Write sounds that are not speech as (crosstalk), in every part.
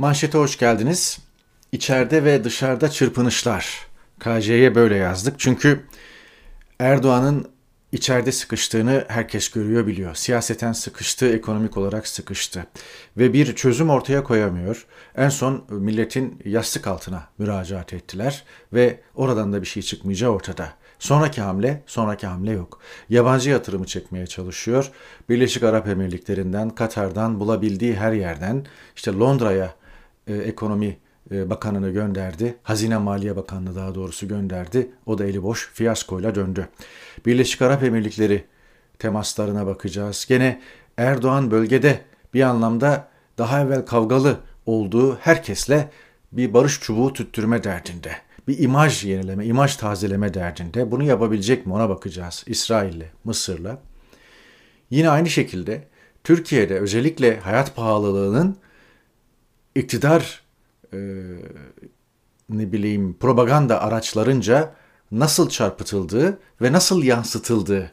Manşete hoş geldiniz. İçeride ve dışarıda çırpınışlar. KC'ye böyle yazdık. Çünkü Erdoğan'ın içeride sıkıştığını herkes görüyor biliyor. Siyaseten sıkıştı, ekonomik olarak sıkıştı. Ve bir çözüm ortaya koyamıyor. En son milletin yastık altına müracaat ettiler ve oradan da bir şey çıkmayacağı ortada. Sonraki hamle, sonraki hamle yok. Yabancı yatırımı çekmeye çalışıyor. Birleşik Arap Emirlikleri'nden, Katar'dan bulabildiği her yerden işte Londra'ya e, ekonomi e, bakanını gönderdi. Hazine Maliye Bakanlığı daha doğrusu gönderdi. O da eli boş fiyaskoyla döndü. Birleşik Arap Emirlikleri temaslarına bakacağız. Gene Erdoğan bölgede bir anlamda daha evvel kavgalı olduğu herkesle bir barış çubuğu tüttürme derdinde. Bir imaj yenileme, imaj tazeleme derdinde. Bunu yapabilecek mi ona bakacağız. İsrail'le, Mısır'la. Yine aynı şekilde Türkiye'de özellikle hayat pahalılığının iktidar e, ne bileyim propaganda araçlarınca nasıl çarpıtıldığı ve nasıl yansıtıldığı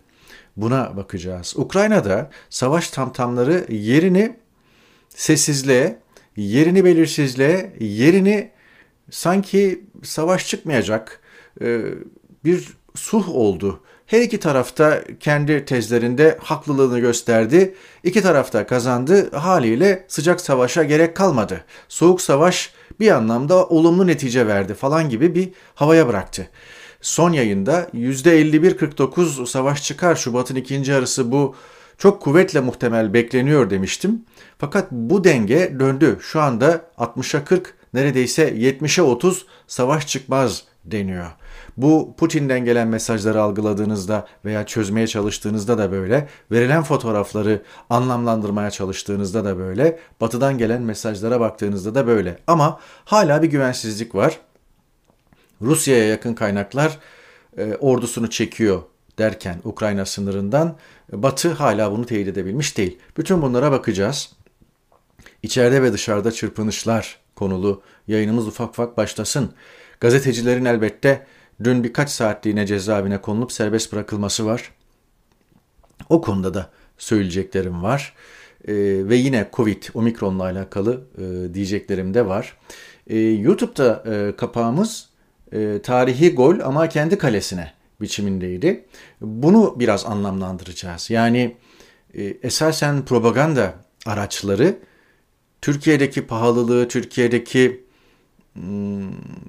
buna bakacağız. Ukrayna'da savaş tamtamları yerini sessizliğe, yerini belirsizliğe, yerini sanki savaş çıkmayacak e, bir sulh oldu. Her iki tarafta kendi tezlerinde haklılığını gösterdi. İki tarafta kazandı. Haliyle sıcak savaşa gerek kalmadı. Soğuk savaş bir anlamda olumlu netice verdi falan gibi bir havaya bıraktı. Son yayında %51-49 savaş çıkar Şubat'ın ikinci yarısı bu çok kuvvetle muhtemel bekleniyor demiştim. Fakat bu denge döndü. Şu anda 60'a 40 neredeyse 70'e 30 savaş çıkmaz deniyor. Bu Putin'den gelen mesajları algıladığınızda veya çözmeye çalıştığınızda da böyle, verilen fotoğrafları anlamlandırmaya çalıştığınızda da böyle, batıdan gelen mesajlara baktığınızda da böyle. Ama hala bir güvensizlik var. Rusya'ya yakın kaynaklar e, ordusunu çekiyor derken Ukrayna sınırından Batı hala bunu teyit edebilmiş değil. Bütün bunlara bakacağız. İçeride ve dışarıda çırpınışlar konulu yayınımız ufak ufak başlasın. Gazetecilerin elbette dün birkaç saatliğine cezaevine konulup serbest bırakılması var. O konuda da söyleyeceklerim var. Ee, ve yine Covid, Omikron'la alakalı e, diyeceklerim de var. E, YouTube'da e, kapağımız e, tarihi gol ama kendi kalesine biçimindeydi. Bunu biraz anlamlandıracağız. Yani e, esasen propaganda araçları Türkiye'deki pahalılığı, Türkiye'deki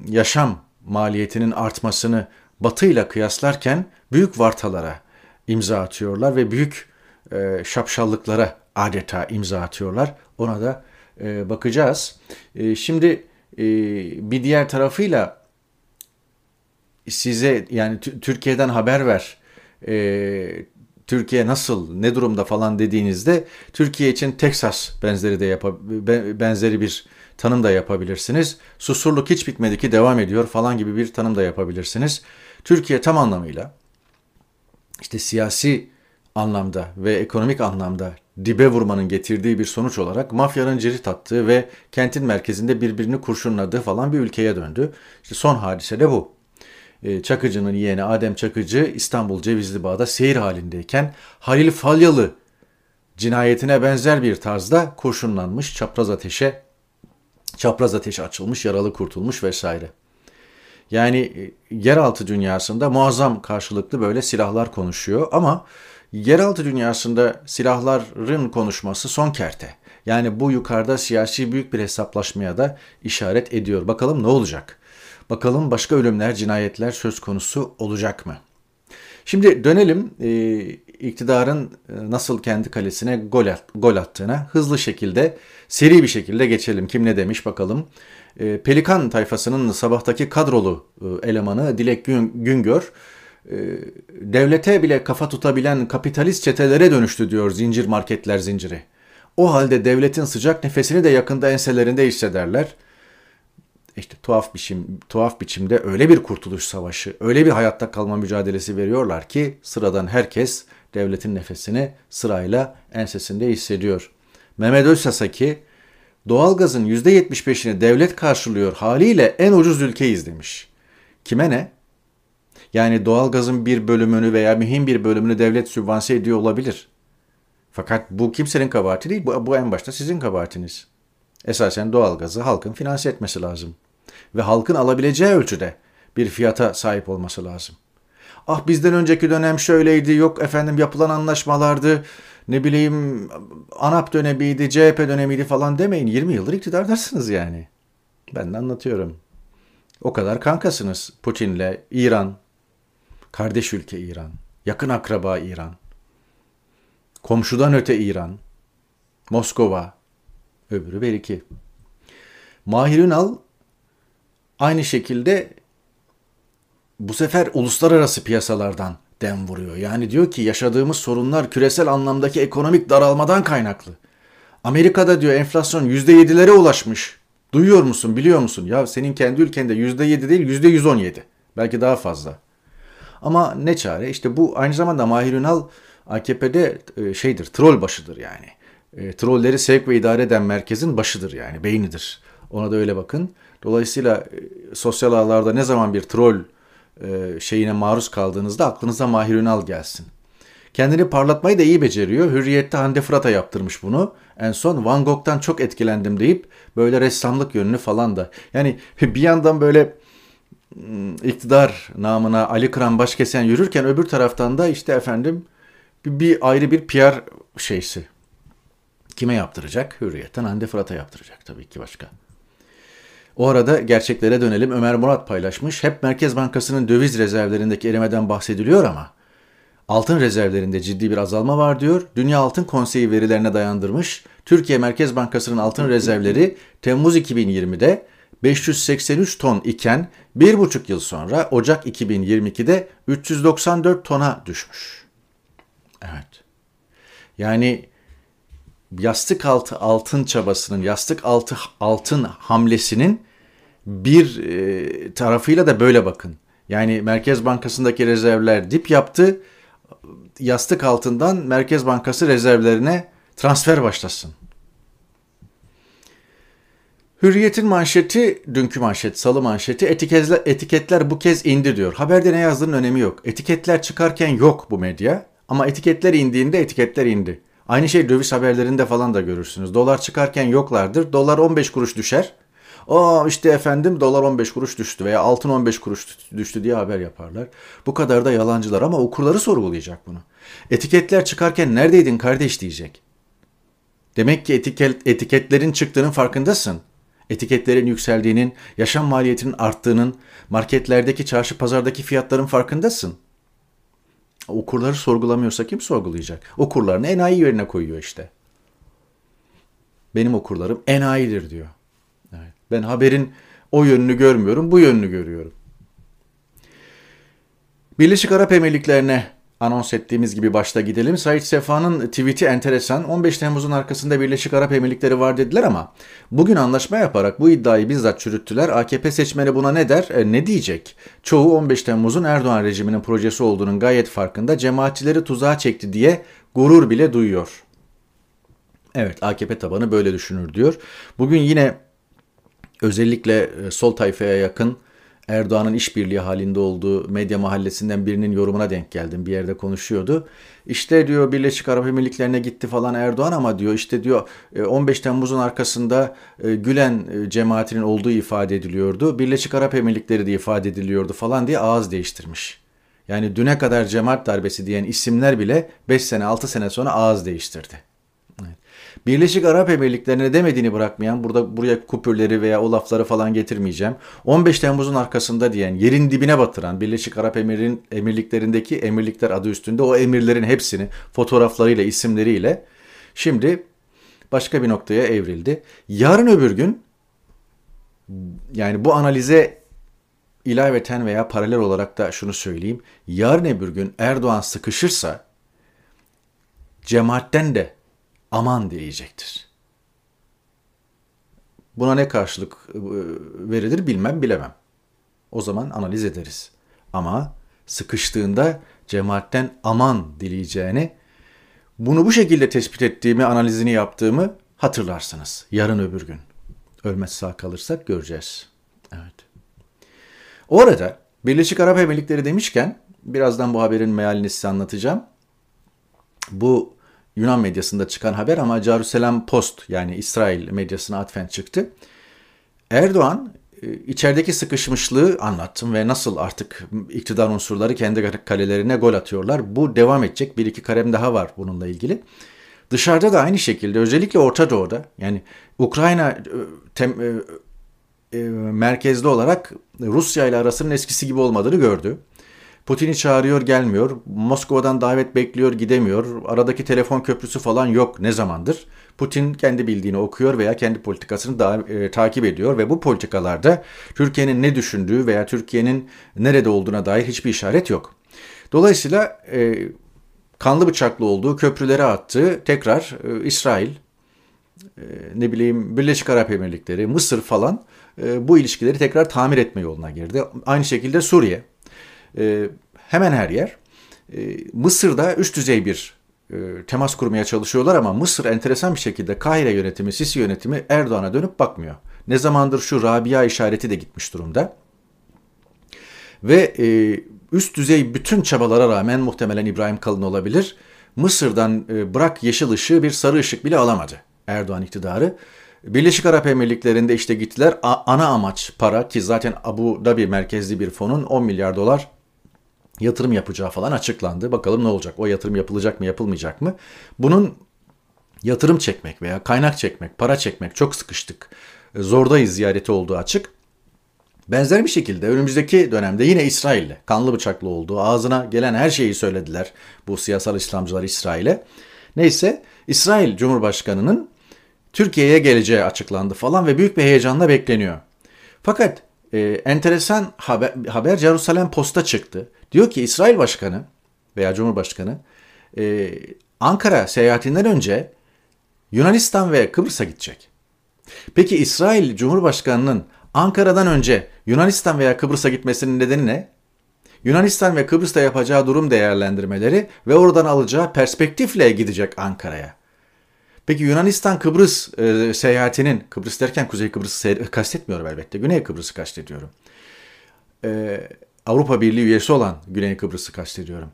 yaşam maliyetinin artmasını Batı ile kıyaslarken büyük vartalara imza atıyorlar ve büyük e, şapşallıklara adeta imza atıyorlar. Ona da e, bakacağız. E, şimdi e, bir diğer tarafıyla size yani Türkiye'den haber ver. E, Türkiye nasıl, ne durumda falan dediğinizde Türkiye için Texas benzeri de yap benzeri bir tanım da yapabilirsiniz. Susurluk hiç bitmedi ki devam ediyor falan gibi bir tanım da yapabilirsiniz. Türkiye tam anlamıyla işte siyasi anlamda ve ekonomik anlamda dibe vurmanın getirdiği bir sonuç olarak mafyanın cirit attığı ve kentin merkezinde birbirini kurşunladığı falan bir ülkeye döndü. İşte son hadise de bu. Ee, Çakıcı'nın yeğeni Adem Çakıcı İstanbul Cevizli Bağ'da seyir halindeyken Halil Falyalı cinayetine benzer bir tarzda kurşunlanmış çapraz ateşe çapraz ateş açılmış, yaralı kurtulmuş vesaire. Yani e, yeraltı dünyasında muazzam karşılıklı böyle silahlar konuşuyor ama yeraltı dünyasında silahların konuşması son kerte. Yani bu yukarıda siyasi büyük bir hesaplaşmaya da işaret ediyor. Bakalım ne olacak? Bakalım başka ölümler, cinayetler söz konusu olacak mı? Şimdi dönelim e, iktidarın e, nasıl kendi kalesine gol, at, gol attığına hızlı şekilde, seri bir şekilde geçelim. Kim ne demiş bakalım. E, Pelikan tayfasının sabahtaki kadrolu e, elemanı Dilek Güngör, devlete bile kafa tutabilen kapitalist çetelere dönüştü diyor zincir marketler zinciri. O halde devletin sıcak nefesini de yakında enselerinde hissederler.'' işte tuhaf biçim tuhaf biçimde öyle bir kurtuluş savaşı, öyle bir hayatta kalma mücadelesi veriyorlar ki sıradan herkes devletin nefesini sırayla ensesinde hissediyor. Mehmet Özsasaki doğalgazın %75'ini devlet karşılıyor haliyle en ucuz ülkeyiz demiş. Kime ne? Yani doğalgazın bir bölümünü veya mühim bir bölümünü devlet sübvanse ediyor olabilir. Fakat bu kimsenin kabahati değil. Bu, bu en başta sizin kabahatiniz. Esasen doğalgazı halkın finanse etmesi lazım. Ve halkın alabileceği ölçüde bir fiyata sahip olması lazım. Ah bizden önceki dönem şöyleydi, yok efendim yapılan anlaşmalardı, ne bileyim ANAP dönemiydi, CHP dönemiydi falan demeyin. 20 yıldır iktidardasınız yani. Ben de anlatıyorum. O kadar kankasınız Putin'le İran, kardeş ülke İran, yakın akraba İran, komşudan öte İran, Moskova, öbürü Beriki. Mahir Ünal aynı şekilde bu sefer uluslararası piyasalardan dem vuruyor. Yani diyor ki yaşadığımız sorunlar küresel anlamdaki ekonomik daralmadan kaynaklı. Amerika'da diyor enflasyon %7'lere ulaşmış. Duyuyor musun, biliyor musun? Ya senin kendi ülkende %7 değil %117. Belki daha fazla. Ama ne çare? İşte bu aynı zamanda Mahir Ünal AKP'de e, şeydir, troll başıdır yani. E, trolleri sevk ve idare eden merkezin başıdır yani, beynidir. Ona da öyle bakın. Dolayısıyla e, sosyal ağlarda ne zaman bir troll şeyine maruz kaldığınızda aklınıza Mahir Ünal gelsin. Kendini parlatmayı da iyi beceriyor. Hürriyet'te Hande Fırat'a yaptırmış bunu. En son Van Gogh'tan çok etkilendim deyip böyle ressamlık yönünü falan da. Yani (laughs) bir yandan böyle ıı, iktidar namına Ali Kıran Başkesen yürürken öbür taraftan da işte efendim bir ayrı bir PR şeysi. Kime yaptıracak? Hürriyet'ten Hande Fırat'a yaptıracak tabii ki başka. O arada gerçeklere dönelim. Ömer Murat paylaşmış. Hep Merkez Bankası'nın döviz rezervlerindeki erimeden bahsediliyor ama altın rezervlerinde ciddi bir azalma var diyor. Dünya Altın Konseyi verilerine dayandırmış. Türkiye Merkez Bankası'nın altın rezervleri Temmuz 2020'de 583 ton iken bir buçuk yıl sonra Ocak 2022'de 394 tona düşmüş. Evet. Yani yastık altı altın çabasının, yastık altı altın hamlesinin bir e, tarafıyla da böyle bakın. Yani Merkez Bankası'ndaki rezervler dip yaptı. Yastık altından Merkez Bankası rezervlerine transfer başlasın. Hürriyet'in manşeti, dünkü manşet, salı manşeti, etiketler, etiketler bu kez indi diyor. Haberde ne yazdığının önemi yok. Etiketler çıkarken yok bu medya ama etiketler indiğinde etiketler indi. Aynı şey döviz haberlerinde falan da görürsünüz. Dolar çıkarken yoklardır. Dolar 15 kuruş düşer. Aa işte efendim dolar 15 kuruş düştü veya altın 15 kuruş düştü diye haber yaparlar. Bu kadar da yalancılar ama okurları sorgulayacak bunu. Etiketler çıkarken neredeydin kardeş diyecek. Demek ki etiket, etiketlerin çıktığının farkındasın. Etiketlerin yükseldiğinin, yaşam maliyetinin arttığının, marketlerdeki çarşı pazardaki fiyatların farkındasın. Okurları sorgulamıyorsa kim sorgulayacak? Okurlarını enayi yerine koyuyor işte. Benim okurlarım enayidir diyor. Ben haberin o yönünü görmüyorum, bu yönünü görüyorum. Birleşik Arap Emirlikleri'ne anons ettiğimiz gibi başta gidelim. Said Sefa'nın tweet'i enteresan. 15 Temmuz'un arkasında Birleşik Arap Emirlikleri var dediler ama bugün anlaşma yaparak bu iddiayı bizzat çürüttüler. AKP seçmeni buna ne der? E, ne diyecek? Çoğu 15 Temmuz'un Erdoğan rejiminin projesi olduğunun gayet farkında. Cemaatçileri tuzağa çekti diye gurur bile duyuyor. Evet AKP tabanı böyle düşünür diyor. Bugün yine özellikle e, sol tayfaya yakın Erdoğan'ın işbirliği halinde olduğu medya mahallesinden birinin yorumuna denk geldim. Bir yerde konuşuyordu. İşte diyor Birleşik Arap Emirlikleri'ne gitti falan Erdoğan ama diyor işte diyor 15 e, Temmuz'un arkasında e, Gülen cemaatinin olduğu ifade ediliyordu. Birleşik Arap Emirlikleri de ifade ediliyordu falan diye ağız değiştirmiş. Yani düne kadar cemaat darbesi diyen isimler bile 5 sene 6 sene sonra ağız değiştirdi. Birleşik Arap Emirlikleri'ne demediğini bırakmayan, burada buraya kupürleri veya o lafları falan getirmeyeceğim. 15 Temmuz'un arkasında diyen, yerin dibine batıran Birleşik Arap Emir'in emirliklerindeki emirlikler adı üstünde o emirlerin hepsini fotoğraflarıyla, isimleriyle şimdi başka bir noktaya evrildi. Yarın öbür gün yani bu analize ilaveten veya paralel olarak da şunu söyleyeyim. Yarın öbür gün Erdoğan sıkışırsa cemaatten de aman diyecektir. Buna ne karşılık e, verilir bilmem bilemem. O zaman analiz ederiz. Ama sıkıştığında cemaatten aman dileyeceğini, bunu bu şekilde tespit ettiğimi, analizini yaptığımı hatırlarsınız yarın öbür gün. Ölmez sağ kalırsak göreceğiz. Evet. O arada Birleşik Arap Emirlikleri demişken birazdan bu haberin mealini size anlatacağım. Bu Yunan medyasında çıkan haber ama Jerusalem Post yani İsrail medyasına atfen çıktı. Erdoğan e, içerideki sıkışmışlığı anlattım ve nasıl artık iktidar unsurları kendi kalelerine gol atıyorlar. Bu devam edecek. Bir iki karem daha var bununla ilgili. Dışarıda da aynı şekilde özellikle Orta Doğu'da yani Ukrayna e, tem, e, e, merkezli olarak Rusya ile arasının eskisi gibi olmadığını gördü. Putin'i çağırıyor gelmiyor. Moskova'dan davet bekliyor gidemiyor. Aradaki telefon köprüsü falan yok ne zamandır. Putin kendi bildiğini okuyor veya kendi politikasını da, e, takip ediyor ve bu politikalarda Türkiye'nin ne düşündüğü veya Türkiye'nin nerede olduğuna dair hiçbir işaret yok. Dolayısıyla e, kanlı bıçaklı olduğu köprülere attığı tekrar e, İsrail, e, ne bileyim Birleşik Arap Emirlikleri, Mısır falan e, bu ilişkileri tekrar tamir etme yoluna girdi. Aynı şekilde Suriye. E, hemen her yer. E, Mısır'da üst düzey bir e, temas kurmaya çalışıyorlar ama Mısır enteresan bir şekilde Kahire yönetimi, Sisi yönetimi Erdoğan'a dönüp bakmıyor. Ne zamandır şu Rabia işareti de gitmiş durumda. Ve e, üst düzey bütün çabalara rağmen muhtemelen İbrahim Kalın olabilir. Mısır'dan e, bırak yeşil ışığı bir sarı ışık bile alamadı Erdoğan iktidarı. Birleşik Arap Emirlikleri'nde işte gittiler. ana amaç para ki zaten Abu Dhabi merkezli bir fonun 10 milyar dolar yatırım yapacağı falan açıklandı. Bakalım ne olacak? O yatırım yapılacak mı, yapılmayacak mı? Bunun yatırım çekmek veya kaynak çekmek, para çekmek çok sıkıştık. E, zordayız ziyareti olduğu açık. Benzer bir şekilde önümüzdeki dönemde yine İsrail'le kanlı bıçaklı olduğu ağzına gelen her şeyi söylediler bu siyasal İslamcılar İsrail'e. Neyse İsrail Cumhurbaşkanı'nın Türkiye'ye geleceği açıklandı falan ve büyük bir heyecanla bekleniyor. Fakat e, enteresan haber, haber Jerusalem Post'a çıktı. Diyor ki İsrail Başkanı veya Cumhurbaşkanı e, Ankara seyahatinden önce Yunanistan ve Kıbrıs'a gidecek. Peki İsrail Cumhurbaşkanı'nın Ankara'dan önce Yunanistan veya Kıbrıs'a gitmesinin nedeni ne? Yunanistan ve Kıbrıs'ta yapacağı durum değerlendirmeleri ve oradan alacağı perspektifle gidecek Ankara'ya. Peki Yunanistan Kıbrıs e, seyahatinin, Kıbrıs derken Kuzey Kıbrıs'ı kastetmiyorum elbette, Güney Kıbrıs'ı kastediyorum. E, Avrupa Birliği üyesi olan Güney Kıbrıs'ı kastediyorum.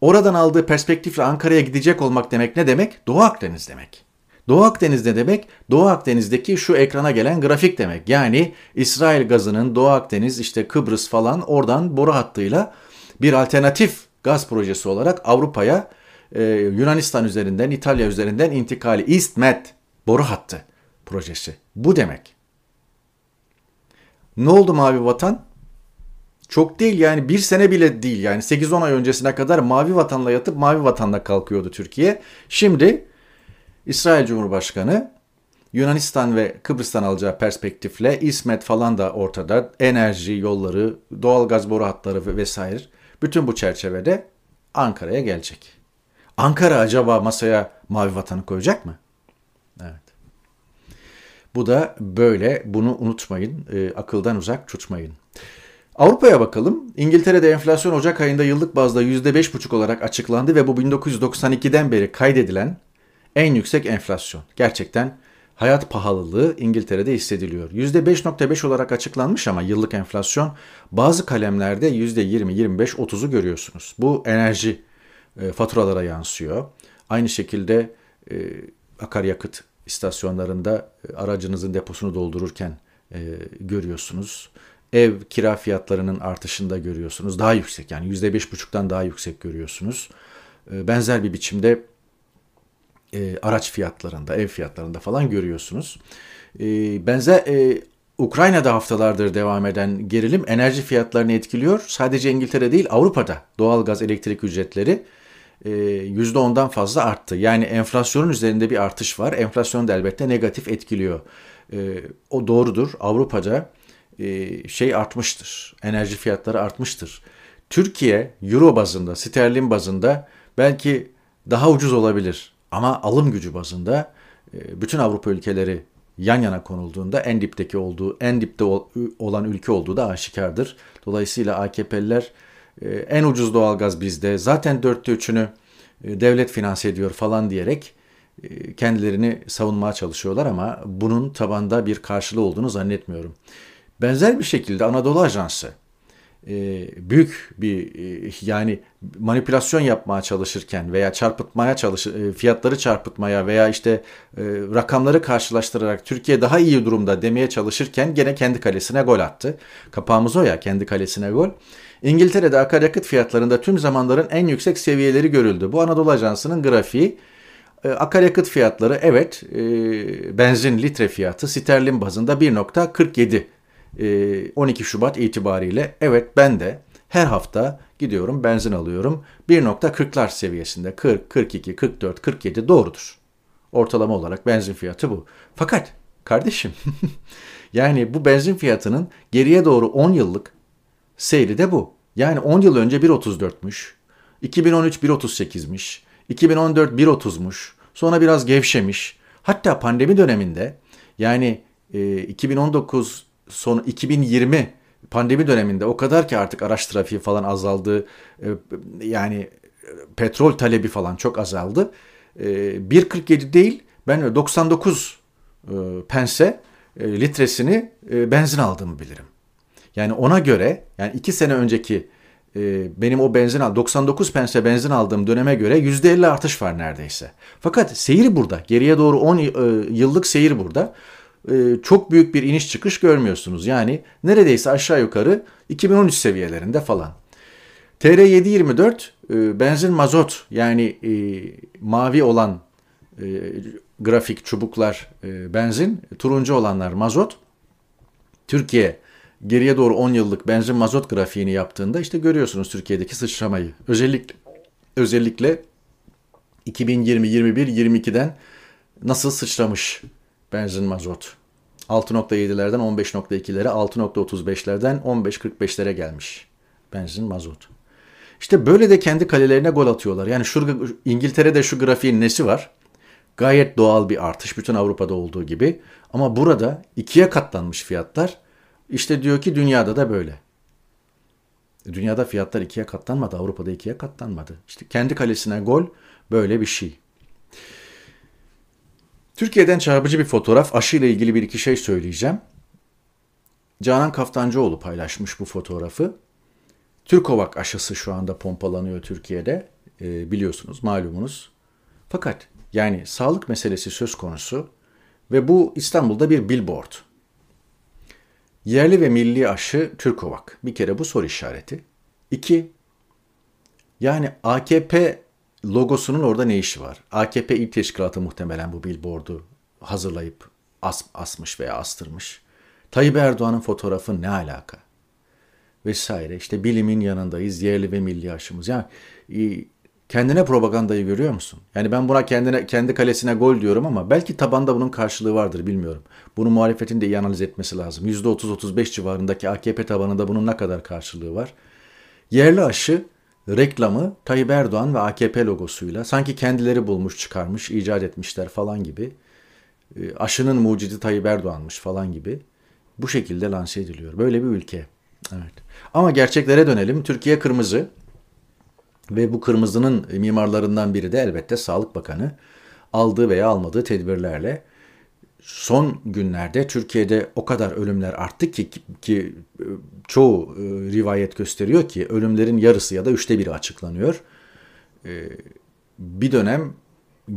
Oradan aldığı perspektifle Ankara'ya gidecek olmak demek ne demek? Doğu Akdeniz demek. Doğu Akdeniz ne demek? Doğu Akdeniz'deki şu ekrana gelen grafik demek. Yani İsrail gazının Doğu Akdeniz işte Kıbrıs falan oradan boru hattıyla bir alternatif gaz projesi olarak Avrupa'ya e, Yunanistan üzerinden İtalya üzerinden intikali East Med boru hattı projesi. Bu demek. Ne oldu Mavi Vatan? Çok değil yani bir sene bile değil yani 8-10 ay öncesine kadar mavi vatanla yatıp mavi vatanla kalkıyordu Türkiye. Şimdi İsrail Cumhurbaşkanı Yunanistan ve Kıbrıs'tan alacağı perspektifle İsmet falan da ortada. Enerji yolları, doğal gaz boru hatları vesaire. Bütün bu çerçevede Ankara'ya gelecek. Ankara acaba masaya mavi vatanı koyacak mı? Evet. Bu da böyle. Bunu unutmayın. E, akıldan uzak tutmayın. Avrupa'ya bakalım. İngiltere'de enflasyon Ocak ayında yıllık bazda %5,5 olarak açıklandı ve bu 1992'den beri kaydedilen en yüksek enflasyon. Gerçekten hayat pahalılığı İngiltere'de hissediliyor. %5.5 olarak açıklanmış ama yıllık enflasyon bazı kalemlerde %20, 25, 30'u görüyorsunuz. Bu enerji e, faturalara yansıyor. Aynı şekilde e, akaryakıt istasyonlarında e, aracınızın deposunu doldururken e, görüyorsunuz ev kira fiyatlarının artışında görüyorsunuz. Daha yüksek yani %5,5'tan daha yüksek görüyorsunuz. Benzer bir biçimde araç fiyatlarında, ev fiyatlarında falan görüyorsunuz. Benzer Ukrayna'da haftalardır devam eden gerilim enerji fiyatlarını etkiliyor. Sadece İngiltere değil Avrupa'da doğalgaz elektrik ücretleri %10'dan e, fazla arttı. Yani enflasyonun üzerinde bir artış var. Enflasyon da elbette negatif etkiliyor. O doğrudur. Avrupa'da e, şey artmıştır. Enerji fiyatları artmıştır. Türkiye euro bazında, sterlin bazında belki daha ucuz olabilir. Ama alım gücü bazında e, bütün Avrupa ülkeleri yan yana konulduğunda en dipteki olduğu, en dipte olan ülke olduğu da aşikardır. Dolayısıyla AKP'liler e, en ucuz doğalgaz bizde, zaten dörtte üçünü devlet finanse ediyor falan diyerek kendilerini savunmaya çalışıyorlar ama bunun tabanda bir karşılığı olduğunu zannetmiyorum. Benzer bir şekilde Anadolu Ajansı e, büyük bir e, yani manipülasyon yapmaya çalışırken veya çarpıtmaya çalış e, fiyatları çarpıtmaya veya işte e, rakamları karşılaştırarak Türkiye daha iyi durumda demeye çalışırken gene kendi kalesine gol attı. Kapağımız o ya kendi kalesine gol. İngiltere'de akaryakıt fiyatlarında tüm zamanların en yüksek seviyeleri görüldü. Bu Anadolu Ajansı'nın grafiği. E, akaryakıt fiyatları evet e, benzin litre fiyatı sterlin bazında 1.47 12 Şubat itibariyle evet ben de her hafta gidiyorum benzin alıyorum 1.40'lar seviyesinde 40, 42, 44, 47 doğrudur. Ortalama olarak benzin fiyatı bu. Fakat kardeşim (laughs) yani bu benzin fiyatının geriye doğru 10 yıllık seyri de bu. Yani 10 yıl önce 1.34'müş. 2013 1.38'miş. 2014 1.30'muş. Sonra biraz gevşemiş. Hatta pandemi döneminde yani e, 2019 son 2020 pandemi döneminde o kadar ki artık araç trafiği falan azaldı. E, yani petrol talebi falan çok azaldı. E, 1.47 değil ben 99 e, pense e, litresini e, benzin aldığımı bilirim. Yani ona göre yani iki sene önceki e, benim o benzin 99 pense benzin aldığım döneme göre %50 artış var neredeyse. Fakat seyir burada. Geriye doğru 10 e, yıllık seyir burada. E, çok büyük bir iniş çıkış görmüyorsunuz. Yani neredeyse aşağı yukarı 2013 seviyelerinde falan. TR724 e, benzin mazot yani e, mavi olan e, grafik çubuklar e, benzin, turuncu olanlar mazot. Türkiye geriye doğru 10 yıllık benzin mazot grafiğini yaptığında işte görüyorsunuz Türkiye'deki sıçramayı. Özellikle özellikle 2020, 21, 22'den nasıl sıçramış benzin mazot. 6.7'lerden 15.2'lere, 6.35'lerden 15.45'lere gelmiş benzin mazot. İşte böyle de kendi kalelerine gol atıyorlar. Yani şu İngiltere'de şu grafiğin nesi var? Gayet doğal bir artış bütün Avrupa'da olduğu gibi. Ama burada ikiye katlanmış fiyatlar işte diyor ki dünyada da böyle. Dünyada fiyatlar ikiye katlanmadı. Avrupa'da ikiye katlanmadı. İşte kendi kalesine gol böyle bir şey. Türkiye'den çarpıcı bir fotoğraf. Aşı ile ilgili bir iki şey söyleyeceğim. Canan Kaftancıoğlu paylaşmış bu fotoğrafı. Türkovak aşısı şu anda pompalanıyor Türkiye'de. E, biliyorsunuz, malumunuz. Fakat yani sağlık meselesi söz konusu ve bu İstanbul'da bir billboard. Yerli ve milli aşı Türkovak. Bir kere bu soru işareti. İki, yani AKP logosunun orada ne işi var? AKP İl Teşkilatı muhtemelen bu billboardu hazırlayıp as, asmış veya astırmış. Tayyip Erdoğan'ın fotoğrafı ne alaka? Vesaire. İşte bilimin yanındayız, yerli ve milli aşımız. Yani e, kendine propagandayı görüyor musun? Yani ben buna kendine kendi kalesine gol diyorum ama belki tabanda bunun karşılığı vardır bilmiyorum. Bunu muhalefetin de iyi analiz etmesi lazım. %30-35 civarındaki AKP tabanında bunun ne kadar karşılığı var? Yerli aşı reklamı Tayyip Erdoğan ve AKP logosuyla sanki kendileri bulmuş çıkarmış, icat etmişler falan gibi. E, aşının mucidi Tayyip Erdoğan'mış falan gibi. Bu şekilde lanse ediliyor. Böyle bir ülke. Evet. Ama gerçeklere dönelim. Türkiye kırmızı. Ve bu kırmızının mimarlarından biri de elbette Sağlık Bakanı aldığı veya almadığı tedbirlerle son günlerde Türkiye'de o kadar ölümler arttı ki, ki çoğu e, rivayet gösteriyor ki ölümlerin yarısı ya da üçte biri açıklanıyor. E, bir dönem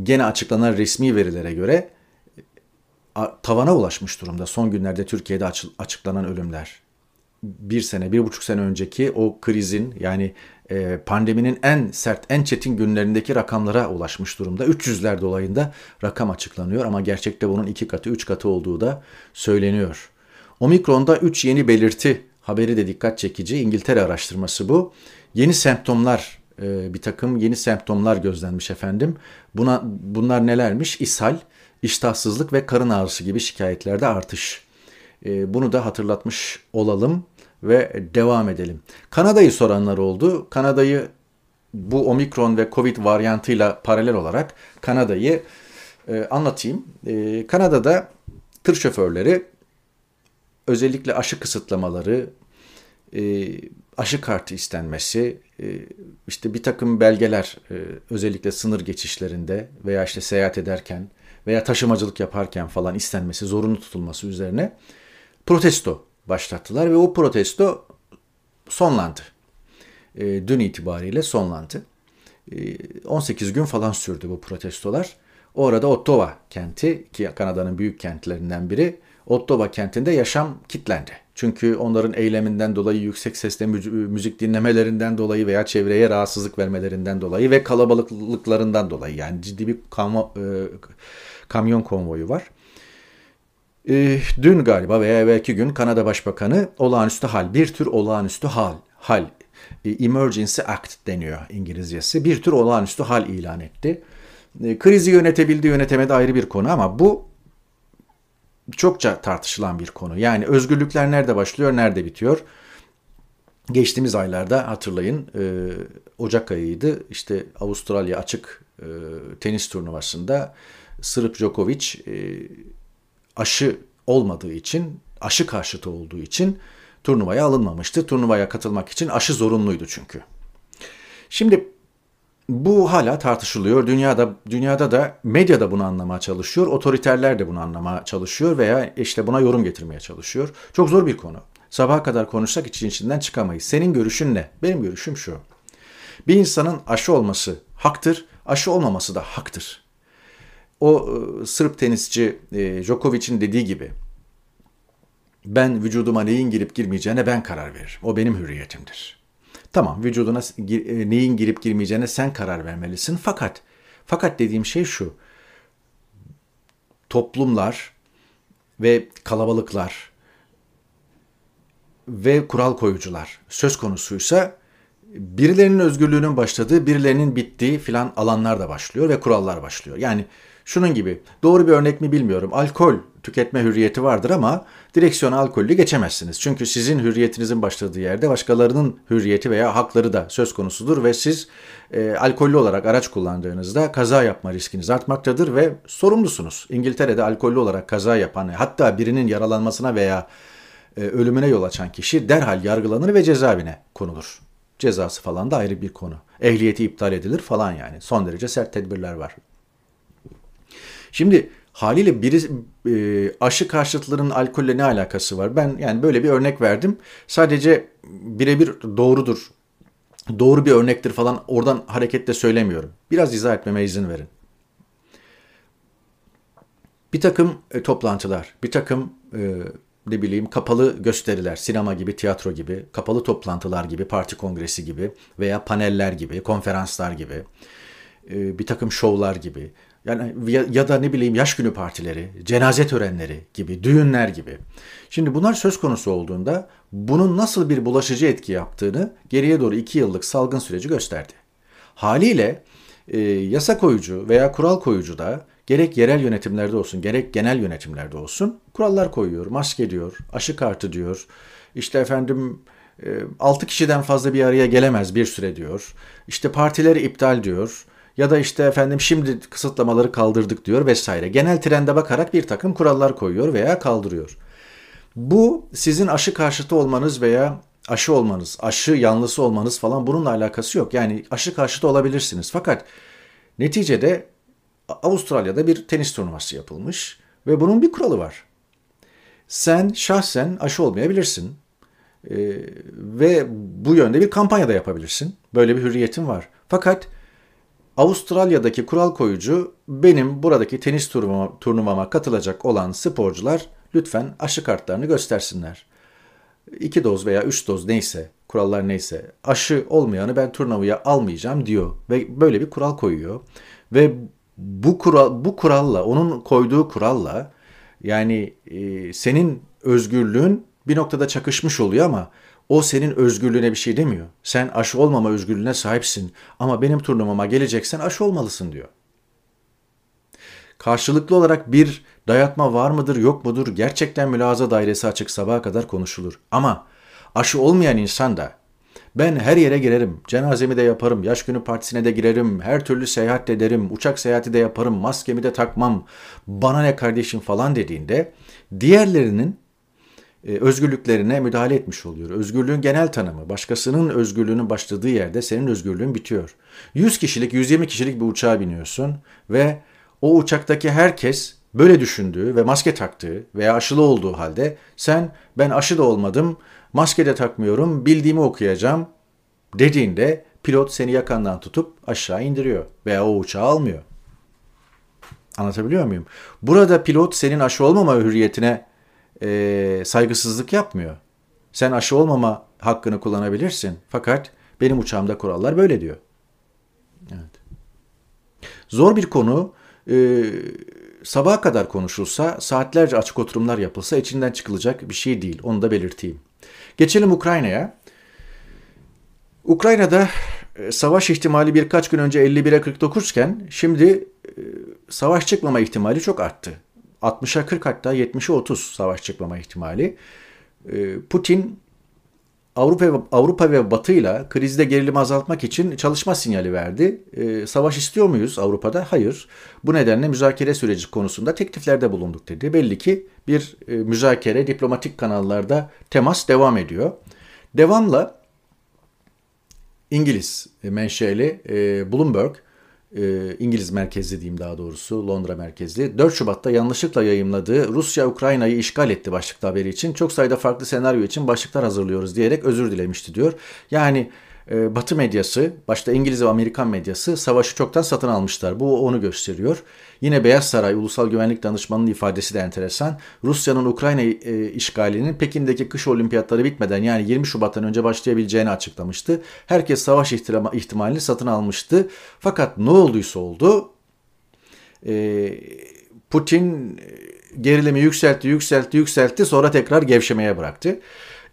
gene açıklanan resmi verilere göre tavana ulaşmış durumda son günlerde Türkiye'de açıklanan ölümler. Bir sene, bir buçuk sene önceki o krizin yani e, pandeminin en sert, en çetin günlerindeki rakamlara ulaşmış durumda. 300'ler dolayında rakam açıklanıyor ama gerçekte bunun iki katı, üç katı olduğu da söyleniyor. Omikron'da 3 yeni belirti haberi de dikkat çekici. İngiltere araştırması bu. Yeni semptomlar, e, bir takım yeni semptomlar gözlenmiş efendim. Buna Bunlar nelermiş? İshal, iştahsızlık ve karın ağrısı gibi şikayetlerde artış. E, bunu da hatırlatmış olalım ve devam edelim. Kanada'yı soranlar oldu. Kanada'yı bu omikron ve covid varyantıyla paralel olarak Kanada'yı e, anlatayım. E, Kanada'da tır şoförleri özellikle aşı kısıtlamaları, e, aşı kartı istenmesi, e, işte bir takım belgeler e, özellikle sınır geçişlerinde veya işte seyahat ederken veya taşımacılık yaparken falan istenmesi, zorunlu tutulması üzerine protesto başlattılar ve o protesto sonlandı. E, dün itibariyle sonlandı. E, 18 gün falan sürdü bu protestolar. Orada Ottawa kenti ki Kanada'nın büyük kentlerinden biri Ottawa kentinde yaşam kitlendi. Çünkü onların eyleminden dolayı, yüksek sesle müzik dinlemelerinden dolayı veya çevreye rahatsızlık vermelerinden dolayı ve kalabalıklıklarından dolayı yani ciddi bir kam e, kamyon konvoyu var. E, dün galiba veya evvelki gün Kanada Başbakanı olağanüstü hal, bir tür olağanüstü hal, hal, e, Emergency Act deniyor İngilizcesi. Bir tür olağanüstü hal ilan etti. E, krizi yönetebildi, yönetemedi ayrı bir konu ama bu çokça tartışılan bir konu. Yani özgürlükler nerede başlıyor, nerede bitiyor? Geçtiğimiz aylarda hatırlayın e, Ocak ayıydı. İşte Avustralya açık tenis turnuvasında Sırp Djokovic aşı olmadığı için, aşı karşıtı olduğu için turnuvaya alınmamıştı. Turnuvaya katılmak için aşı zorunluydu çünkü. Şimdi bu hala tartışılıyor. Dünyada dünyada da medya da bunu anlamaya çalışıyor. Otoriterler de bunu anlamaya çalışıyor veya işte buna yorum getirmeye çalışıyor. Çok zor bir konu. Sabaha kadar konuşsak için içinden çıkamayız. Senin görüşün ne? Benim görüşüm şu. Bir insanın aşı olması haktır, aşı olmaması da haktır. O e, Sırp tenisçi e, Djokovic'in dediği gibi ben vücuduma neyin girip girmeyeceğine ben karar veririm. O benim hürriyetimdir. Tamam vücuduna e, neyin girip girmeyeceğine sen karar vermelisin. Fakat fakat dediğim şey şu. Toplumlar ve kalabalıklar ve kural koyucular söz konusuysa birilerinin özgürlüğünün başladığı, birilerinin bittiği filan alanlar da başlıyor ve kurallar başlıyor. Yani Şunun gibi doğru bir örnek mi bilmiyorum. Alkol tüketme hürriyeti vardır ama direksiyona alkollü geçemezsiniz. Çünkü sizin hürriyetinizin başladığı yerde başkalarının hürriyeti veya hakları da söz konusudur ve siz e, alkollü olarak araç kullandığınızda kaza yapma riskiniz artmaktadır ve sorumlusunuz. İngiltere'de alkollü olarak kaza yapan hatta birinin yaralanmasına veya e, ölümüne yol açan kişi derhal yargılanır ve cezaevine konulur. Cezası falan da ayrı bir konu. Ehliyeti iptal edilir falan yani. Son derece sert tedbirler var. Şimdi haliyle biri e, aşı karşıtlarının alkolle ne alakası var? Ben yani böyle bir örnek verdim. Sadece birebir doğrudur. Doğru bir örnektir falan oradan hareketle söylemiyorum. Biraz izah etmeme izin verin. Bir takım e, toplantılar, bir takım e, ne bileyim kapalı gösteriler, sinema gibi, tiyatro gibi, kapalı toplantılar gibi, parti kongresi gibi veya paneller gibi, konferanslar gibi, e, bir takım şovlar gibi yani ya, ya da ne bileyim yaş günü partileri, cenaze törenleri gibi, düğünler gibi. Şimdi bunlar söz konusu olduğunda bunun nasıl bir bulaşıcı etki yaptığını geriye doğru iki yıllık salgın süreci gösterdi. Haliyle e, yasa koyucu veya kural koyucu da gerek yerel yönetimlerde olsun gerek genel yönetimlerde olsun kurallar koyuyor, maske diyor, aşı kartı diyor, işte efendim 6 e, kişiden fazla bir araya gelemez bir süre diyor, işte partileri iptal diyor, ya da işte efendim şimdi kısıtlamaları kaldırdık diyor vesaire. Genel trende bakarak bir takım kurallar koyuyor veya kaldırıyor. Bu sizin aşı karşıtı olmanız veya aşı olmanız, aşı yanlısı olmanız falan bununla alakası yok. Yani aşı karşıtı olabilirsiniz. Fakat neticede Avustralya'da bir tenis turnuvası yapılmış ve bunun bir kuralı var. Sen şahsen aşı olmayabilirsin ee, ve bu yönde bir kampanya da yapabilirsin. Böyle bir hürriyetin var. Fakat Avustralya'daki kural koyucu benim buradaki tenis turnuvama, turnuvama katılacak olan sporcular lütfen aşı kartlarını göstersinler. 2 doz veya 3 doz neyse, kurallar neyse aşı olmayanı ben turnuvaya almayacağım diyor ve böyle bir kural koyuyor. Ve bu kural bu kuralla onun koyduğu kuralla yani e, senin özgürlüğün bir noktada çakışmış oluyor ama o senin özgürlüğüne bir şey demiyor. Sen aşı olmama özgürlüğüne sahipsin ama benim turnuvama geleceksen aşı olmalısın diyor. Karşılıklı olarak bir dayatma var mıdır yok mudur gerçekten mülaza dairesi açık sabaha kadar konuşulur. Ama aşı olmayan insan da ben her yere girerim, cenazemi de yaparım, yaş günü partisine de girerim, her türlü seyahat de ederim, uçak seyahati de yaparım, maskemi de takmam, bana ne kardeşim falan dediğinde diğerlerinin özgürlüklerine müdahale etmiş oluyor. Özgürlüğün genel tanımı, başkasının özgürlüğünün başladığı yerde senin özgürlüğün bitiyor. 100 kişilik, 120 kişilik bir uçağa biniyorsun ve o uçaktaki herkes böyle düşündüğü ve maske taktığı veya aşılı olduğu halde sen ben aşı da olmadım, maske de takmıyorum, bildiğimi okuyacağım dediğinde pilot seni yakandan tutup aşağı indiriyor veya o uçağı almıyor. Anlatabiliyor muyum? Burada pilot senin aşı olmama hürriyetine e, saygısızlık yapmıyor. Sen aşı olmama hakkını kullanabilirsin. Fakat benim uçağımda kurallar böyle diyor. Evet. Zor bir konu. E, sabaha kadar konuşulsa, saatlerce açık oturumlar yapılsa içinden çıkılacak bir şey değil. Onu da belirteyim. Geçelim Ukrayna'ya. Ukrayna'da e, savaş ihtimali birkaç gün önce 51'e 49 iken şimdi e, savaş çıkmama ihtimali çok arttı. 60'a 40 hatta 70'e 30 savaş çıkmama ihtimali. E, Putin Avrupa Avrupa ve Batı ile krizde gerilimi azaltmak için çalışma sinyali verdi. E, savaş istiyor muyuz Avrupa'da? Hayır. Bu nedenle müzakere süreci konusunda tekliflerde bulunduk dedi. Belli ki bir e, müzakere diplomatik kanallarda temas devam ediyor. Devamla İngiliz menşeli e, Bloomberg e, İngiliz merkezli diyeyim daha doğrusu Londra merkezli 4 Şubat'ta yanlışlıkla yayımladığı Rusya Ukrayna'yı işgal etti başlıkta haberi için çok sayıda farklı senaryo için başlıklar hazırlıyoruz diyerek özür dilemişti diyor. Yani e, Batı medyası, başta İngiliz ve Amerikan medyası savaşı çoktan satın almışlar. Bu onu gösteriyor. Yine Beyaz Saray Ulusal Güvenlik Danışmanı'nın ifadesi de enteresan. Rusya'nın Ukrayna e, işgalinin Pekin'deki kış olimpiyatları bitmeden yani 20 Şubat'tan önce başlayabileceğini açıklamıştı. Herkes savaş ihtimalini satın almıştı. Fakat ne olduysa oldu. E, Putin gerilimi yükseltti, yükseltti, yükseltti sonra tekrar gevşemeye bıraktı.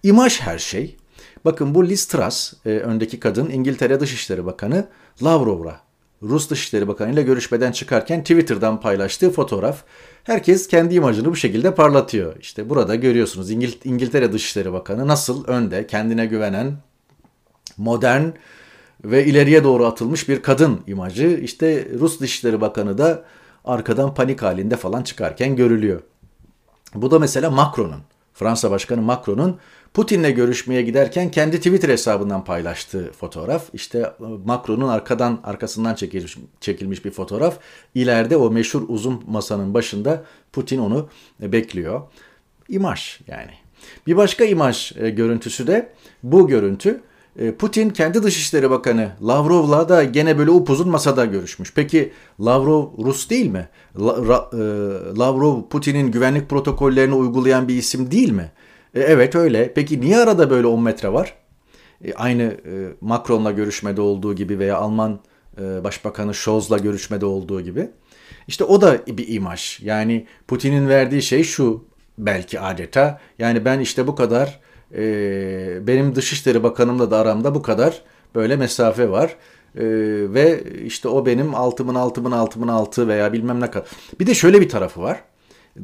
İmaj her şey. Bakın bu Liz Truss, e, öndeki kadın İngiltere Dışişleri Bakanı Lavrov'la Rus Dışişleri Bakanı ile görüşmeden çıkarken Twitter'dan paylaştığı fotoğraf. Herkes kendi imajını bu şekilde parlatıyor. İşte burada görüyorsunuz İngil İngiltere Dışişleri Bakanı nasıl önde, kendine güvenen, modern ve ileriye doğru atılmış bir kadın imajı. İşte Rus Dışişleri Bakanı da arkadan panik halinde falan çıkarken görülüyor. Bu da mesela Macron'un, Fransa Başkanı Macron'un Putin'le görüşmeye giderken kendi Twitter hesabından paylaştığı fotoğraf. İşte e, Macron'un arkadan arkasından çekilmiş, çekilmiş bir fotoğraf. İleride o meşhur uzun masanın başında Putin onu bekliyor. İmaj yani. Bir başka imaj e, görüntüsü de bu görüntü. E, Putin kendi Dışişleri Bakanı Lavrov'la da gene böyle upuzun masada görüşmüş. Peki Lavrov Rus değil mi? Lavrov Putin'in güvenlik protokollerini uygulayan bir isim değil mi? E, evet öyle. Peki niye arada böyle 10 metre var? E, aynı e, Macron'la görüşmede olduğu gibi veya Alman e, Başbakanı Scholz'la görüşmede olduğu gibi. İşte o da bir imaj. Yani Putin'in verdiği şey şu belki adeta. Yani ben işte bu kadar e, benim Dışişleri Bakanımla da aramda bu kadar böyle mesafe var. Ee, ve işte o benim altımın altımın altımın altı veya bilmem ne kadar. Bir de şöyle bir tarafı var.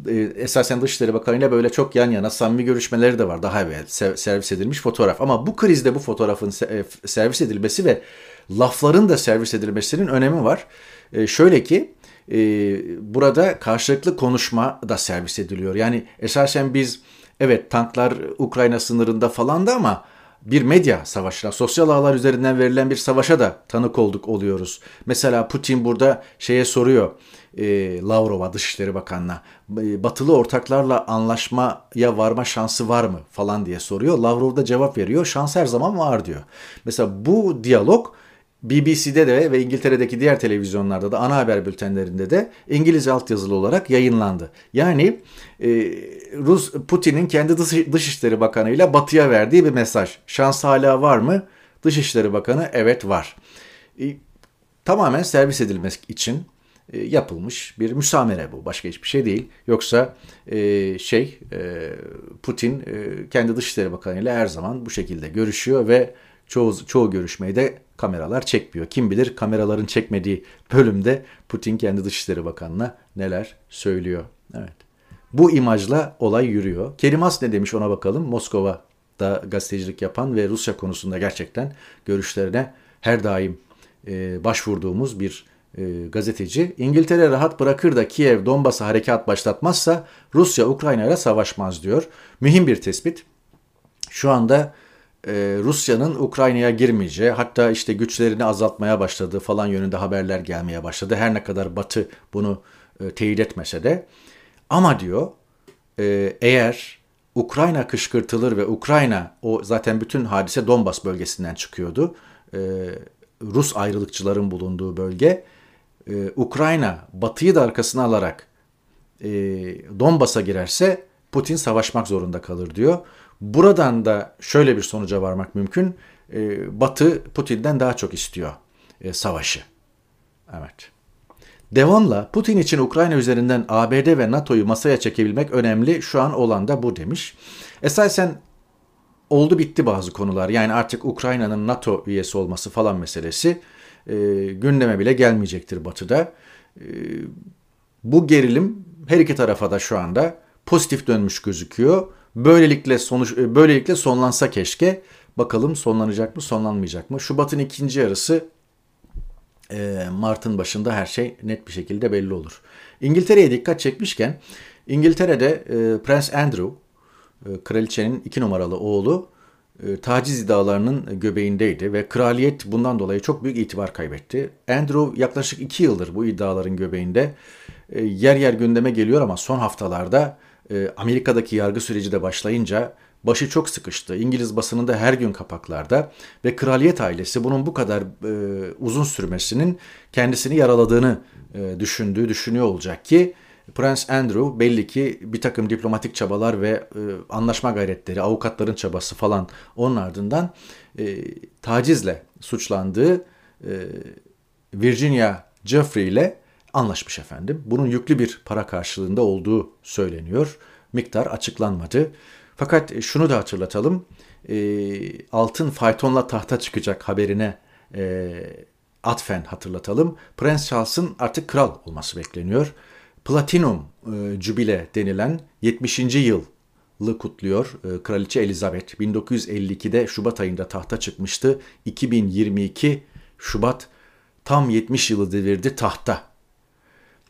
E, esasen Dışişleri Bakanı ile böyle çok yan yana samimi görüşmeleri de var daha evvel servis edilmiş fotoğraf. Ama bu krizde bu fotoğrafın e, servis edilmesi ve lafların da servis edilmesinin önemi var. E, şöyle ki burada karşılıklı konuşma da servis ediliyor. Yani esasen biz evet tanklar Ukrayna sınırında falan da ama bir medya savaşına, sosyal ağlar üzerinden verilen bir savaşa da tanık olduk oluyoruz. Mesela Putin burada şeye soruyor e, Lavrov'a Dışişleri Bakanı'na batılı ortaklarla anlaşmaya varma şansı var mı falan diye soruyor. Lavrov da cevap veriyor. Şans her zaman var diyor. Mesela bu diyalog BBC'de de ve İngiltere'deki diğer televizyonlarda da ana haber bültenlerinde de İngiliz altyazılı olarak yayınlandı. Yani e, Rus Putin'in kendi dış, Dışişleri Bakanı ile Batı'ya verdiği bir mesaj. Şans hala var mı? Dışişleri Bakanı evet var. E, tamamen servis edilmek için yapılmış bir müsamere bu. Başka hiçbir şey değil. Yoksa e, şey e, Putin e, kendi Dışişleri Bakanı ile her zaman bu şekilde görüşüyor ve çoğu çoğu görüşmeyi de kameralar çekmiyor. Kim bilir kameraların çekmediği bölümde Putin kendi Dışişleri Bakanı'na neler söylüyor. Evet. Bu imajla olay yürüyor. Kerimas ne demiş ona bakalım. Moskova'da gazetecilik yapan ve Rusya konusunda gerçekten görüşlerine her daim e, başvurduğumuz bir e, gazeteci, İngiltere rahat bırakır da Kiev Donbas'a harekat başlatmazsa Rusya Ukrayna ile savaşmaz diyor. Mühim bir tespit. Şu anda e, Rusya'nın Ukrayna'ya girmeyeceği hatta işte güçlerini azaltmaya başladığı falan yönünde haberler gelmeye başladı. Her ne kadar Batı bunu e, teyit etmese de. Ama diyor e, eğer Ukrayna kışkırtılır ve Ukrayna o zaten bütün hadise Donbas bölgesinden çıkıyordu. E, Rus ayrılıkçıların bulunduğu bölge. E, Ukrayna batıyı da arkasına alarak e, Donbas'a girerse Putin savaşmak zorunda kalır diyor. Buradan da şöyle bir sonuca varmak mümkün. E, Batı Putin'den daha çok istiyor e, savaşı. Evet. Devamla Putin için Ukrayna üzerinden ABD ve NATO'yu masaya çekebilmek önemli. Şu an olan da bu demiş. Esasen oldu bitti bazı konular. Yani artık Ukrayna'nın NATO üyesi olması falan meselesi e, gündeme bile gelmeyecektir Batı'da. E, bu gerilim her iki tarafa da şu anda pozitif dönmüş gözüküyor. Böylelikle sonuç e, böylelikle sonlansa keşke. Bakalım sonlanacak mı, sonlanmayacak mı? Şubat'ın ikinci yarısı e, Mart'ın başında her şey net bir şekilde belli olur. İngiltere'ye dikkat çekmişken İngiltere'de e, Prens Andrew, kraliçenin iki numaralı oğlu, taciz iddialarının göbeğindeydi ve kraliyet bundan dolayı çok büyük itibar kaybetti. Andrew yaklaşık iki yıldır bu iddiaların göbeğinde e, yer yer gündeme geliyor ama son haftalarda e, Amerika'daki yargı süreci de başlayınca başı çok sıkıştı. İngiliz basınında her gün kapaklarda ve kraliyet ailesi bunun bu kadar e, uzun sürmesinin kendisini yaraladığını e, düşündüğü, düşünüyor olacak ki Prens Andrew belli ki bir takım diplomatik çabalar ve e, anlaşma gayretleri, avukatların çabası falan onun ardından e, tacizle suçlandığı e, Virginia Jeffrey ile anlaşmış efendim. Bunun yüklü bir para karşılığında olduğu söyleniyor. Miktar açıklanmadı. Fakat şunu da hatırlatalım. E, altın faytonla tahta çıkacak haberine e, atfen hatırlatalım. Prens Charles'ın artık kral olması bekleniyor. Platinum e, Jubile denilen 70. yılı kutluyor e, Kraliçe Elizabeth. 1952'de Şubat ayında tahta çıkmıştı. 2022 Şubat tam 70 yılı devirdi tahta.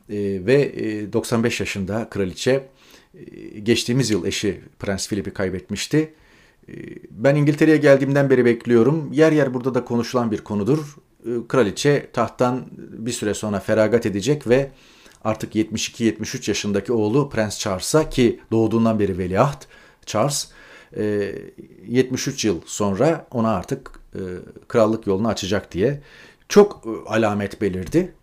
E, ve e, 95 yaşında kraliçe e, geçtiğimiz yıl eşi Prens Philip'i kaybetmişti. E, ben İngiltere'ye geldiğimden beri bekliyorum. Yer yer burada da konuşulan bir konudur. E, kraliçe tahttan bir süre sonra feragat edecek ve artık 72-73 yaşındaki oğlu Prens Charles'a ki doğduğundan beri veliaht Charles 73 yıl sonra ona artık krallık yolunu açacak diye çok alamet belirdi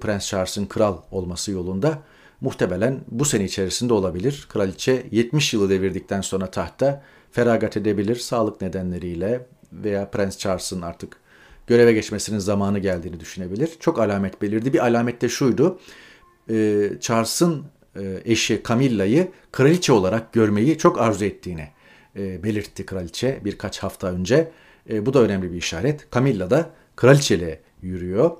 Prens Charles'ın kral olması yolunda muhtemelen bu sene içerisinde olabilir. Kraliçe 70 yılı devirdikten sonra tahta feragat edebilir sağlık nedenleriyle veya Prens Charles'ın artık göreve geçmesinin zamanı geldiğini düşünebilir. Çok alamet belirdi. Bir alamet de şuydu. Ee, Charles'ın e, eşi Camilla'yı kraliçe olarak görmeyi çok arzu ettiğini e, belirtti kraliçe birkaç hafta önce. E, bu da önemli bir işaret. Camilla da kraliçeliğe yürüyor.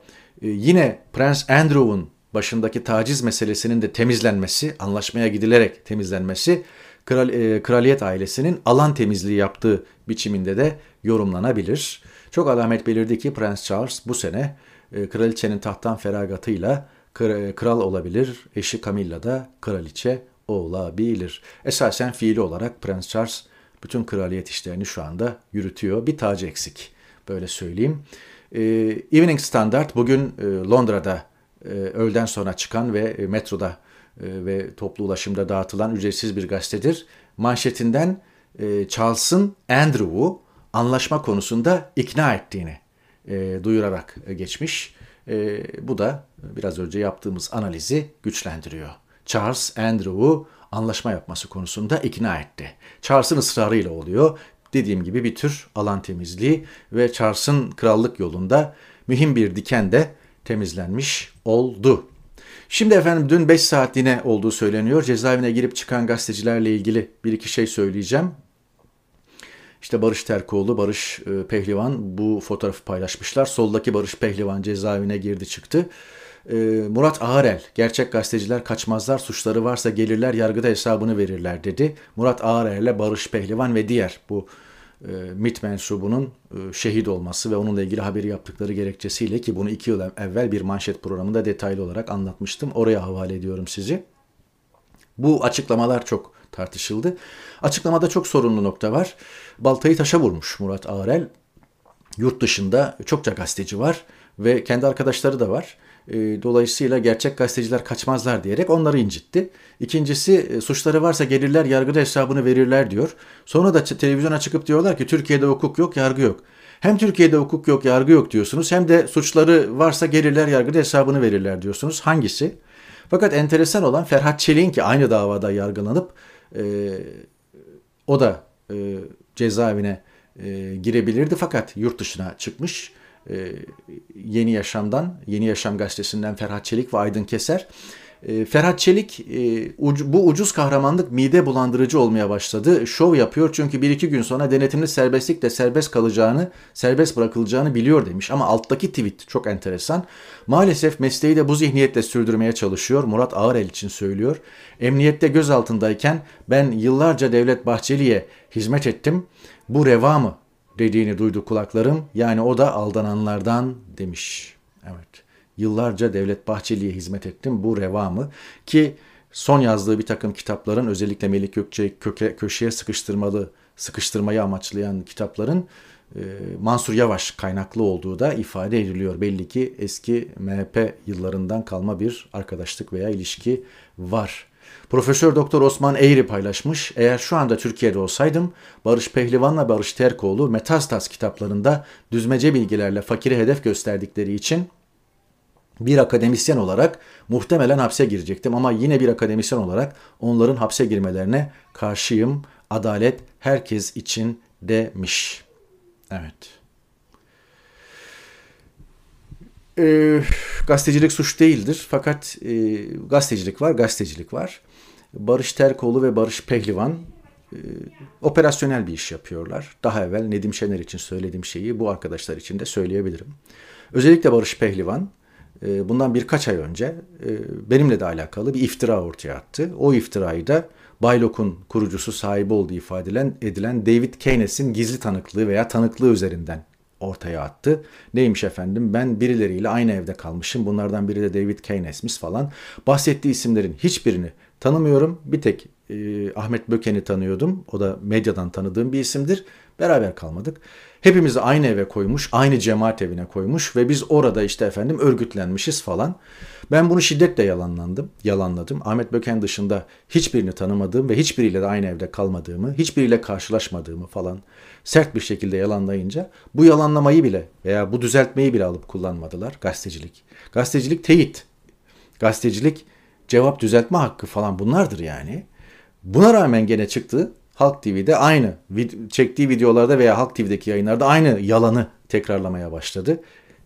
Yine Prens Andrew'un başındaki taciz meselesinin de temizlenmesi, anlaşmaya gidilerek temizlenmesi kral, e, kraliyet ailesinin alan temizliği yaptığı biçiminde de yorumlanabilir. Çok alamet belirdi ki Prens Charles bu sene e, kraliçenin tahttan feragatıyla kral olabilir. Eşi Camilla da kraliçe olabilir. Esasen fiili olarak Prens Charles bütün kraliyet işlerini şu anda yürütüyor. Bir tacı eksik böyle söyleyeyim. E, Evening Standard bugün e, Londra'da e, öğleden sonra çıkan ve e, metroda e, ve toplu ulaşımda dağıtılan ücretsiz bir gazetedir. Manşetinden Charles'ın Andrew'u anlaşma konusunda ikna ettiğini duyurarak geçmiş. Bu da biraz önce yaptığımız analizi güçlendiriyor. Charles Andrew'u anlaşma yapması konusunda ikna etti. Charles'ın ısrarıyla oluyor. Dediğim gibi bir tür alan temizliği ve Charles'ın krallık yolunda mühim bir diken de temizlenmiş oldu. Şimdi efendim dün 5 saatliğine olduğu söyleniyor. Cezaevine girip çıkan gazetecilerle ilgili bir iki şey söyleyeceğim. İşte Barış Terkoğlu, Barış e, Pehlivan bu fotoğrafı paylaşmışlar. Soldaki Barış Pehlivan cezaevine girdi çıktı. E, Murat Ağarel, gerçek gazeteciler kaçmazlar, suçları varsa gelirler yargıda hesabını verirler dedi. Murat Ağarel'le Barış Pehlivan ve diğer bu e, MIT mensubunun e, şehit olması ve onunla ilgili haberi yaptıkları gerekçesiyle ki bunu iki yıl evvel bir manşet programında detaylı olarak anlatmıştım. Oraya havale ediyorum sizi. Bu açıklamalar çok tartışıldı. Açıklamada çok sorunlu nokta var. Baltayı taşa vurmuş Murat Ağrel. Yurt dışında çokça gazeteci var ve kendi arkadaşları da var. E, dolayısıyla gerçek gazeteciler kaçmazlar diyerek onları incitti. İkincisi e, suçları varsa gelirler yargıda hesabını verirler diyor. Sonra da televizyona çıkıp diyorlar ki Türkiye'de hukuk yok, yargı yok. Hem Türkiye'de hukuk yok, yargı yok diyorsunuz hem de suçları varsa gelirler yargıda hesabını verirler diyorsunuz. Hangisi? Fakat enteresan olan Ferhat Çelik'in ki aynı davada yargılanıp e, o da e, cezaevine e, girebilirdi fakat yurt dışına çıkmış. E, Yeni Yaşam'dan, Yeni Yaşam gazetesinden Ferhat Çelik ve Aydın Keser. E, Ferhat Çelik e, bu ucuz kahramanlık mide bulandırıcı olmaya başladı. Şov yapıyor çünkü bir iki gün sonra denetimli serbestlikle serbest kalacağını, serbest bırakılacağını biliyor demiş. Ama alttaki tweet çok enteresan. Maalesef mesleği de bu zihniyetle sürdürmeye çalışıyor. Murat Ağırel için söylüyor. Emniyette gözaltındayken ben yıllarca Devlet Bahçeli'ye hizmet ettim. Bu reva mı? dediğini duydu kulaklarım. Yani o da aldananlardan demiş. Evet. Yıllarca Devlet Bahçeli'ye hizmet ettim. Bu reva mı? Ki son yazdığı bir takım kitapların özellikle Melik Gökçe'yi köke, köşeye sıkıştırmalı, sıkıştırmayı amaçlayan kitapların e, Mansur Yavaş kaynaklı olduğu da ifade ediliyor. Belli ki eski MHP yıllarından kalma bir arkadaşlık veya ilişki var. Profesör Doktor Osman Eğri paylaşmış. Eğer şu anda Türkiye'de olsaydım Barış Pehlivan'la Barış Terkoğlu Metastas kitaplarında düzmece bilgilerle fakiri hedef gösterdikleri için bir akademisyen olarak muhtemelen hapse girecektim ama yine bir akademisyen olarak onların hapse girmelerine karşıyım. Adalet herkes için demiş. Evet. E, gazetecilik suç değildir fakat e, gazetecilik var, gazetecilik var. Barış Terkoğlu ve Barış Pehlivan e, operasyonel bir iş yapıyorlar. Daha evvel Nedim Şener için söylediğim şeyi bu arkadaşlar için de söyleyebilirim. Özellikle Barış Pehlivan bundan birkaç ay önce e, benimle de alakalı bir iftira ortaya attı. O iftirayı da Baylok'un kurucusu sahibi olduğu ifade edilen, edilen David Keynes'in gizli tanıklığı veya tanıklığı üzerinden ortaya attı. Neymiş efendim ben birileriyle aynı evde kalmışım. Bunlardan biri de David Keynes'miş falan. Bahsettiği isimlerin hiçbirini tanımıyorum. Bir tek e, Ahmet Böken'i tanıyordum. O da medyadan tanıdığım bir isimdir. Beraber kalmadık. Hepimizi aynı eve koymuş, aynı cemaat evine koymuş ve biz orada işte efendim örgütlenmişiz falan. Ben bunu şiddetle yalanlandım, yalanladım. Ahmet Böken dışında hiçbirini tanımadığım ve hiçbiriyle de aynı evde kalmadığımı, hiçbiriyle karşılaşmadığımı falan sert bir şekilde yalanlayınca bu yalanlamayı bile veya bu düzeltmeyi bile alıp kullanmadılar gazetecilik. Gazetecilik teyit. Gazetecilik cevap düzeltme hakkı falan bunlardır yani. Buna rağmen gene çıktı Halk TV'de aynı çektiği videolarda veya Halk TV'deki yayınlarda aynı yalanı tekrarlamaya başladı.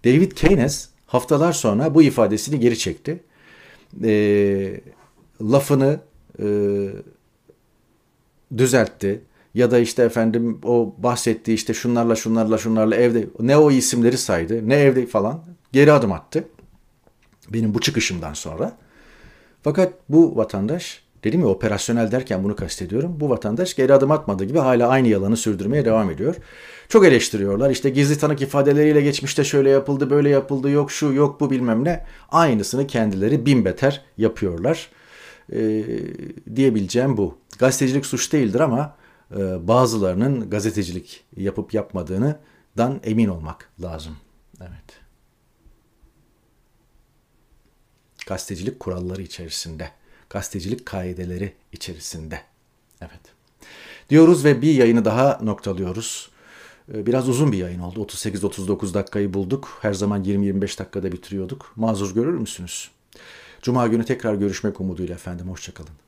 David Keynes haftalar sonra bu ifadesini geri çekti. E, lafını e, düzeltti ya da işte efendim o bahsettiği işte şunlarla şunlarla şunlarla evde ne o isimleri saydı ne evde falan geri adım attı. Benim bu çıkışımdan sonra. Fakat bu vatandaş Dedim ya operasyonel derken bunu kastediyorum. Bu vatandaş geri adım atmadığı gibi hala aynı yalanı sürdürmeye devam ediyor. Çok eleştiriyorlar. İşte gizli tanık ifadeleriyle geçmişte şöyle yapıldı, böyle yapıldı, yok şu, yok bu bilmem ne. Aynısını kendileri bin beter yapıyorlar. Ee, diyebileceğim bu. Gazetecilik suç değildir ama e, bazılarının gazetecilik yapıp yapmadığını dan emin olmak lazım. Evet. Gazetecilik kuralları içerisinde gazetecilik kaideleri içerisinde. Evet. Diyoruz ve bir yayını daha noktalıyoruz. Ee, biraz uzun bir yayın oldu. 38-39 dakikayı bulduk. Her zaman 20-25 dakikada bitiriyorduk. Mazur görür müsünüz? Cuma günü tekrar görüşmek umuduyla efendim. Hoşçakalın.